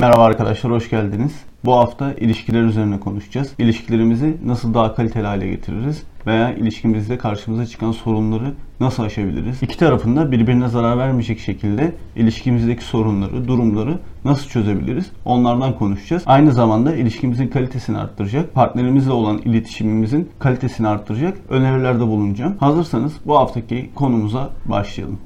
Merhaba arkadaşlar, hoş geldiniz. Bu hafta ilişkiler üzerine konuşacağız. İlişkilerimizi nasıl daha kaliteli hale getiririz veya ilişkimizde karşımıza çıkan sorunları nasıl aşabiliriz? İki tarafında birbirine zarar vermeyecek şekilde ilişkimizdeki sorunları, durumları nasıl çözebiliriz? Onlardan konuşacağız. Aynı zamanda ilişkimizin kalitesini arttıracak, partnerimizle olan iletişimimizin kalitesini arttıracak önerilerde bulunacağım. Hazırsanız bu haftaki konumuza başlayalım.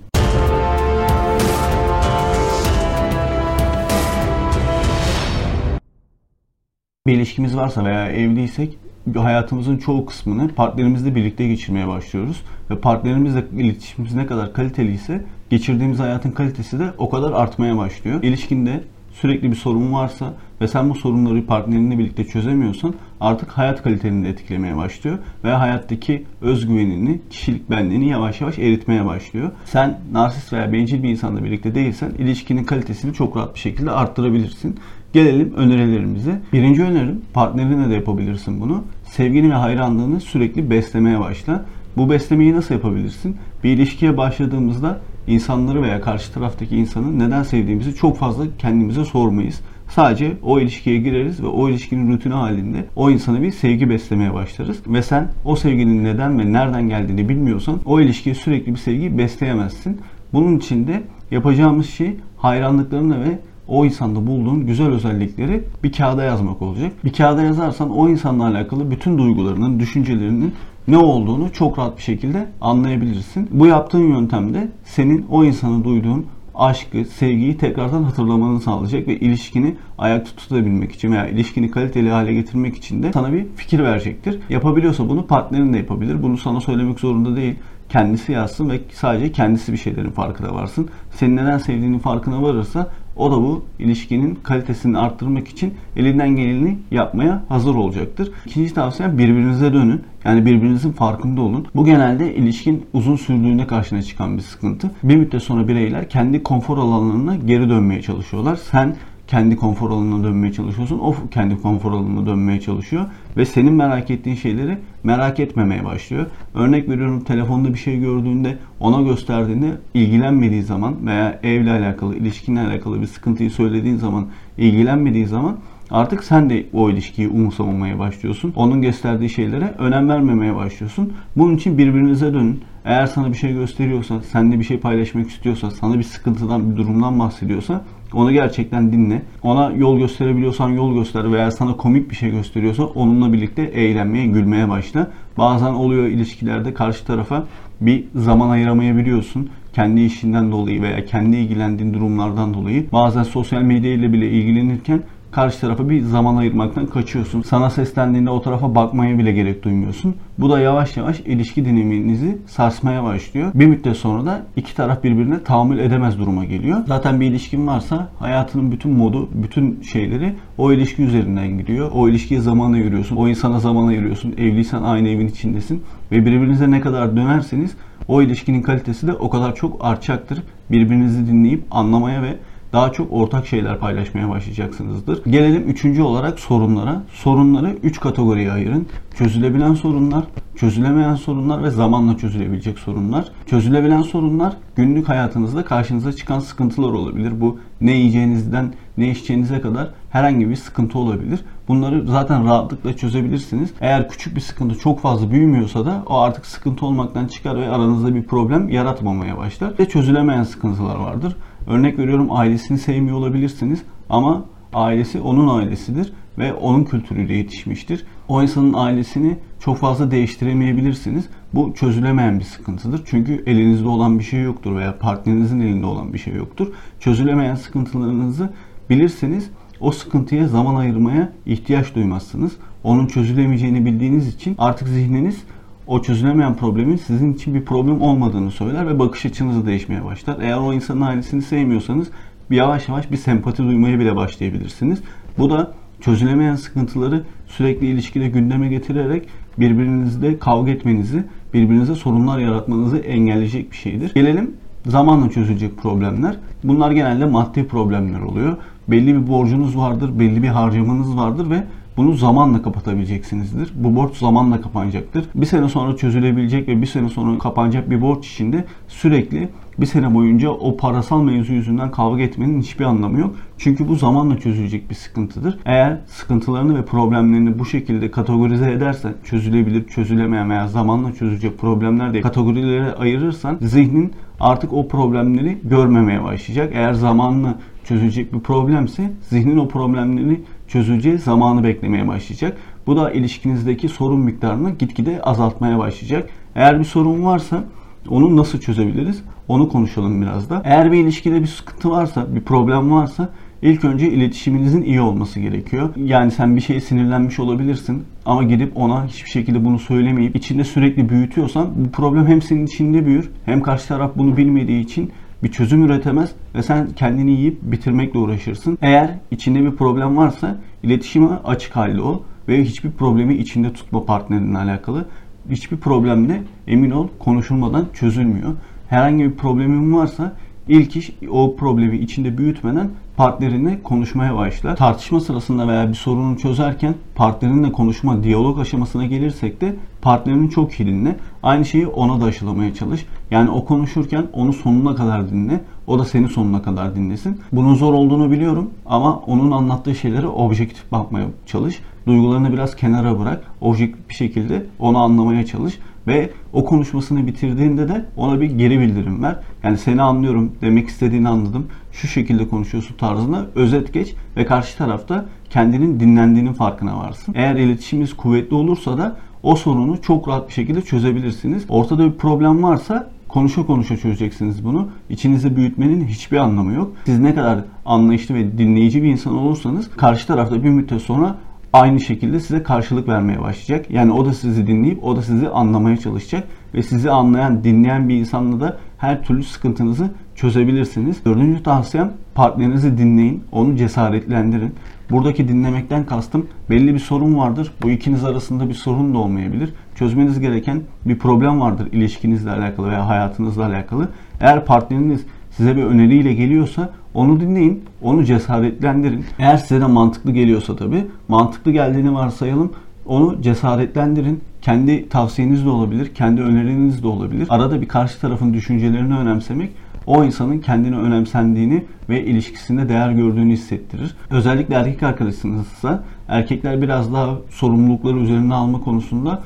Bir ilişkimiz varsa veya evliysek hayatımızın çoğu kısmını partnerimizle birlikte geçirmeye başlıyoruz. Ve partnerimizle iletişimimiz ne kadar kaliteliyse geçirdiğimiz hayatın kalitesi de o kadar artmaya başlıyor. İlişkinde sürekli bir sorun varsa ve sen bu sorunları partnerinle birlikte çözemiyorsan artık hayat kaliteni de etkilemeye başlıyor ve hayattaki özgüvenini, kişilik benliğini yavaş yavaş eritmeye başlıyor. Sen narsist veya bencil bir insanla birlikte değilsen ilişkinin kalitesini çok rahat bir şekilde arttırabilirsin. Gelelim önerilerimize. Birinci önerim partnerinle de yapabilirsin bunu. Sevgini ve hayranlığını sürekli beslemeye başla. Bu beslemeyi nasıl yapabilirsin? Bir ilişkiye başladığımızda insanları veya karşı taraftaki insanı neden sevdiğimizi çok fazla kendimize sormayız. Sadece o ilişkiye gireriz ve o ilişkinin rutini halinde o insana bir sevgi beslemeye başlarız. Ve sen o sevginin neden ve nereden geldiğini bilmiyorsan o ilişkiye sürekli bir sevgi besleyemezsin. Bunun için de yapacağımız şey hayranlıklarını ve o insanda bulduğun güzel özellikleri bir kağıda yazmak olacak. Bir kağıda yazarsan o insanla alakalı bütün duygularının, düşüncelerinin ne olduğunu çok rahat bir şekilde anlayabilirsin. Bu yaptığın yöntemde senin o insana duyduğun aşkı, sevgiyi tekrardan hatırlamanı sağlayacak ve ilişkini ayakta tutabilmek için veya ilişkini kaliteli hale getirmek için de sana bir fikir verecektir. Yapabiliyorsa bunu partnerin de yapabilir. Bunu sana söylemek zorunda değil kendisi yazsın ve sadece kendisi bir şeylerin farkına varsın. Senin neden sevdiğinin farkına varırsa o da bu ilişkinin kalitesini arttırmak için elinden geleni yapmaya hazır olacaktır. İkinci tavsiyem birbirinize dönün. Yani birbirinizin farkında olun. Bu genelde ilişkin uzun sürdüğünde karşına çıkan bir sıkıntı. Bir müddet sonra bireyler kendi konfor alanlarına geri dönmeye çalışıyorlar. Sen kendi konfor alanına dönmeye çalışıyorsun. O kendi konfor alanına dönmeye çalışıyor. Ve senin merak ettiğin şeyleri merak etmemeye başlıyor. Örnek veriyorum telefonda bir şey gördüğünde ona gösterdiğinde ilgilenmediği zaman veya evle alakalı, ilişkinle alakalı bir sıkıntıyı söylediğin zaman ilgilenmediği zaman Artık sen de o ilişkiyi umursamamaya başlıyorsun. Onun gösterdiği şeylere önem vermemeye başlıyorsun. Bunun için birbirinize dönün. Eğer sana bir şey gösteriyorsa, seninle bir şey paylaşmak istiyorsa, sana bir sıkıntıdan, bir durumdan bahsediyorsa onu gerçekten dinle. Ona yol gösterebiliyorsan yol göster veya sana komik bir şey gösteriyorsa onunla birlikte eğlenmeye, gülmeye başla. Bazen oluyor ilişkilerde karşı tarafa bir zaman ayıramayabiliyorsun. Kendi işinden dolayı veya kendi ilgilendiğin durumlardan dolayı. Bazen sosyal medya ile bile ilgilenirken karşı tarafa bir zaman ayırmaktan kaçıyorsun. Sana seslendiğinde o tarafa bakmaya bile gerek duymuyorsun. Bu da yavaş yavaş ilişki dinaminizi sarsmaya başlıyor. Bir müddet sonra da iki taraf birbirine tahammül edemez duruma geliyor. Zaten bir ilişkin varsa hayatının bütün modu, bütün şeyleri o ilişki üzerinden gidiyor. O ilişkiye zaman ayırıyorsun. O insana zaman ayırıyorsun. Evliysen aynı evin içindesin. Ve birbirinize ne kadar dönerseniz o ilişkinin kalitesi de o kadar çok artacaktır. Birbirinizi dinleyip anlamaya ve daha çok ortak şeyler paylaşmaya başlayacaksınızdır. Gelelim üçüncü olarak sorunlara. Sorunları üç kategoriye ayırın. Çözülebilen sorunlar, çözülemeyen sorunlar ve zamanla çözülebilecek sorunlar. Çözülebilen sorunlar günlük hayatınızda karşınıza çıkan sıkıntılar olabilir. Bu ne yiyeceğinizden ne içeceğinize kadar herhangi bir sıkıntı olabilir. Bunları zaten rahatlıkla çözebilirsiniz. Eğer küçük bir sıkıntı çok fazla büyümüyorsa da o artık sıkıntı olmaktan çıkar ve aranızda bir problem yaratmamaya başlar. Ve çözülemeyen sıkıntılar vardır. Örnek veriyorum ailesini sevmiyor olabilirsiniz ama ailesi onun ailesidir ve onun kültürüyle yetişmiştir. O insanın ailesini çok fazla değiştiremeyebilirsiniz. Bu çözülemeyen bir sıkıntıdır. Çünkü elinizde olan bir şey yoktur veya partnerinizin elinde olan bir şey yoktur. Çözülemeyen sıkıntılarınızı bilirseniz o sıkıntıya zaman ayırmaya ihtiyaç duymazsınız. Onun çözülemeyeceğini bildiğiniz için artık zihniniz o çözülemeyen problemin sizin için bir problem olmadığını söyler ve bakış açınız değişmeye başlar. Eğer o insanın ailesini sevmiyorsanız yavaş yavaş bir sempati duymaya bile başlayabilirsiniz. Bu da çözülemeyen sıkıntıları sürekli ilişkide gündeme getirerek birbirinizle kavga etmenizi, birbirinize sorunlar yaratmanızı engelleyecek bir şeydir. Gelelim zamanla çözülecek problemler. Bunlar genelde maddi problemler oluyor. Belli bir borcunuz vardır, belli bir harcamanız vardır ve bunu zamanla kapatabileceksinizdir. Bu borç zamanla kapanacaktır. Bir sene sonra çözülebilecek ve bir sene sonra kapanacak bir borç içinde sürekli bir sene boyunca o parasal mevzu yüzünden kavga etmenin hiçbir anlamı yok. Çünkü bu zamanla çözülecek bir sıkıntıdır. Eğer sıkıntılarını ve problemlerini bu şekilde kategorize edersen, çözülebilir, çözülemeyen veya zamanla çözülecek problemler diye kategorilere ayırırsan zihnin artık o problemleri görmemeye başlayacak. Eğer zamanla çözülecek bir problemse zihnin o problemleri çözüleceği zamanı beklemeye başlayacak. Bu da ilişkinizdeki sorun miktarını gitgide azaltmaya başlayacak. Eğer bir sorun varsa onu nasıl çözebiliriz? Onu konuşalım biraz da. Eğer bir ilişkide bir sıkıntı varsa, bir problem varsa ilk önce iletişiminizin iyi olması gerekiyor. Yani sen bir şeye sinirlenmiş olabilirsin ama gidip ona hiçbir şekilde bunu söylemeyip içinde sürekli büyütüyorsan bu problem hem senin içinde büyür hem karşı taraf bunu bilmediği için bir çözüm üretemez ve sen kendini yiyip bitirmekle uğraşırsın. Eğer içinde bir problem varsa iletişime açık halde ol ve hiçbir problemi içinde tutma partnerinle alakalı. Hiçbir problemde emin ol konuşulmadan çözülmüyor. Herhangi bir problemin varsa ilk iş o problemi içinde büyütmeden partnerinle konuşmaya başla. Tartışma sırasında veya bir sorunu çözerken partnerinle konuşma, diyalog aşamasına gelirsek de partnerini çok iyi dinle. Aynı şeyi ona da aşılamaya çalış. Yani o konuşurken onu sonuna kadar dinle. O da seni sonuna kadar dinlesin. Bunun zor olduğunu biliyorum ama onun anlattığı şeyleri objektif bakmaya çalış. Duygularını biraz kenara bırak. Objektif bir şekilde onu anlamaya çalış. Ve o konuşmasını bitirdiğinde de ona bir geri bildirim ver. Yani seni anlıyorum, demek istediğini anladım. Şu şekilde konuşuyorsun tarzına özet geç ve karşı tarafta kendinin dinlendiğinin farkına varsın. Eğer iletişimimiz kuvvetli olursa da o sorunu çok rahat bir şekilde çözebilirsiniz. Ortada bir problem varsa konuşa konuşa çözeceksiniz bunu. İçinizde büyütmenin hiçbir anlamı yok. Siz ne kadar anlayışlı ve dinleyici bir insan olursanız karşı tarafta bir müddet sonra aynı şekilde size karşılık vermeye başlayacak. Yani o da sizi dinleyip o da sizi anlamaya çalışacak ve sizi anlayan, dinleyen bir insanla da her türlü sıkıntınızı çözebilirsiniz. Dördüncü tavsiyem partnerinizi dinleyin, onu cesaretlendirin. Buradaki dinlemekten kastım belli bir sorun vardır. Bu ikiniz arasında bir sorun da olmayabilir. Çözmeniz gereken bir problem vardır ilişkinizle alakalı veya hayatınızla alakalı. Eğer partneriniz size bir öneriyle geliyorsa onu dinleyin, onu cesaretlendirin. Eğer size de mantıklı geliyorsa tabii, mantıklı geldiğini varsayalım. Onu cesaretlendirin. Kendi tavsiyeniz de olabilir, kendi öneriniz de olabilir. Arada bir karşı tarafın düşüncelerini önemsemek o insanın kendini önemsendiğini ve ilişkisinde değer gördüğünü hissettirir. Özellikle erkek arkadaşınızsa erkekler biraz daha sorumlulukları üzerine alma konusunda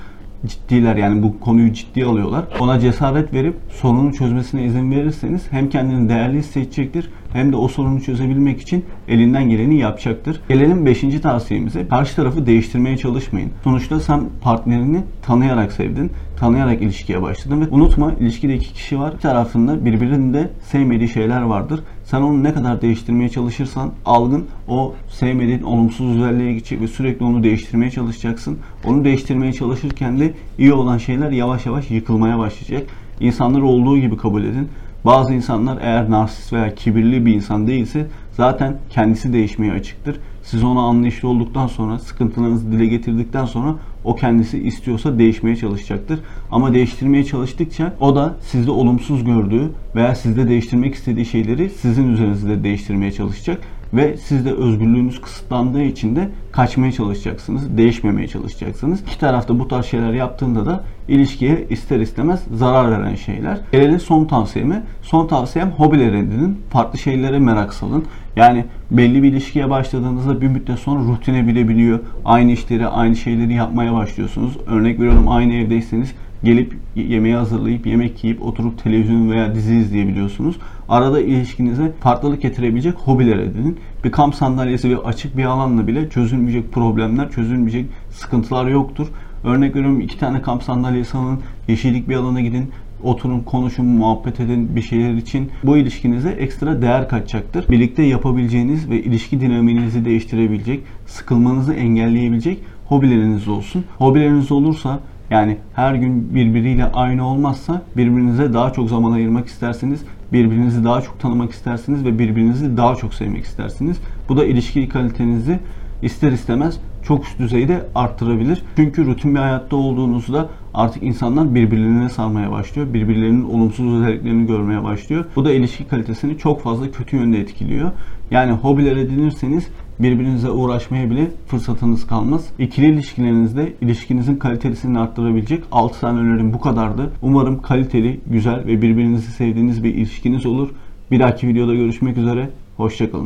ciddiler yani bu konuyu ciddi alıyorlar. Ona cesaret verip sorunu çözmesine izin verirseniz hem kendini değerli hissedecektir hem de o sorunu çözebilmek için elinden geleni yapacaktır. Gelelim 5. tavsiyemize. Karşı tarafı değiştirmeye çalışmayın. Sonuçta sen partnerini tanıyarak sevdin. Tanıyarak ilişkiye başladın ve unutma ilişkide iki kişi var. Bir tarafında birbirinde sevmediği şeyler vardır. Sen onu ne kadar değiştirmeye çalışırsan algın o sevmediğin olumsuz özelliğe gidecek ve sürekli onu değiştirmeye çalışacaksın. Onu değiştirmeye çalışırken de iyi olan şeyler yavaş yavaş yıkılmaya başlayacak. İnsanları olduğu gibi kabul edin. Bazı insanlar eğer narsist veya kibirli bir insan değilse zaten kendisi değişmeye açıktır. Siz ona anlayışlı olduktan sonra, sıkıntılarınızı dile getirdikten sonra o kendisi istiyorsa değişmeye çalışacaktır. Ama değiştirmeye çalıştıkça o da sizde olumsuz gördüğü veya sizde değiştirmek istediği şeyleri sizin üzerinizde değiştirmeye çalışacak ve siz de özgürlüğünüz kısıtlandığı için de kaçmaya çalışacaksınız, değişmemeye çalışacaksınız. İki tarafta bu tarz şeyler yaptığında da ilişkiye ister istemez zarar veren şeyler. Gelelim son tavsiyeme. Son tavsiyem hobiler edinin. Farklı şeylere merak salın. Yani belli bir ilişkiye başladığınızda bir müddet sonra rutine bilebiliyor. Aynı işleri, aynı şeyleri yapmaya başlıyorsunuz. Örnek veriyorum aynı evdeyseniz gelip yemeği hazırlayıp yemek yiyip oturup televizyon veya dizi izleyebiliyorsunuz. Arada ilişkinize farklılık getirebilecek hobiler edinin. Bir kamp sandalyesi ve açık bir alanla bile çözülmeyecek problemler, çözülmeyecek sıkıntılar yoktur. Örnek veriyorum iki tane kamp sandalyesi alın, yeşillik bir alana gidin, oturun, konuşun, muhabbet edin bir şeyler için. Bu ilişkinize ekstra değer kaçacaktır. Birlikte yapabileceğiniz ve ilişki dinamiğinizi değiştirebilecek, sıkılmanızı engelleyebilecek hobileriniz olsun. Hobileriniz olursa yani her gün birbiriyle aynı olmazsa birbirinize daha çok zaman ayırmak isterseniz, birbirinizi daha çok tanımak istersiniz ve birbirinizi daha çok sevmek istersiniz. Bu da ilişki kalitenizi ister istemez çok üst düzeyde arttırabilir. Çünkü rutin bir hayatta olduğunuzda artık insanlar birbirlerine sarmaya başlıyor. Birbirlerinin olumsuz özelliklerini görmeye başlıyor. Bu da ilişki kalitesini çok fazla kötü yönde etkiliyor. Yani hobiler edinirseniz birbirinize uğraşmaya bile fırsatınız kalmaz. İkili ilişkilerinizde ilişkinizin kalitesini arttırabilecek 6 tane önerim bu kadardı. Umarım kaliteli, güzel ve birbirinizi sevdiğiniz bir ilişkiniz olur. Bir dahaki videoda görüşmek üzere. Hoşçakalın.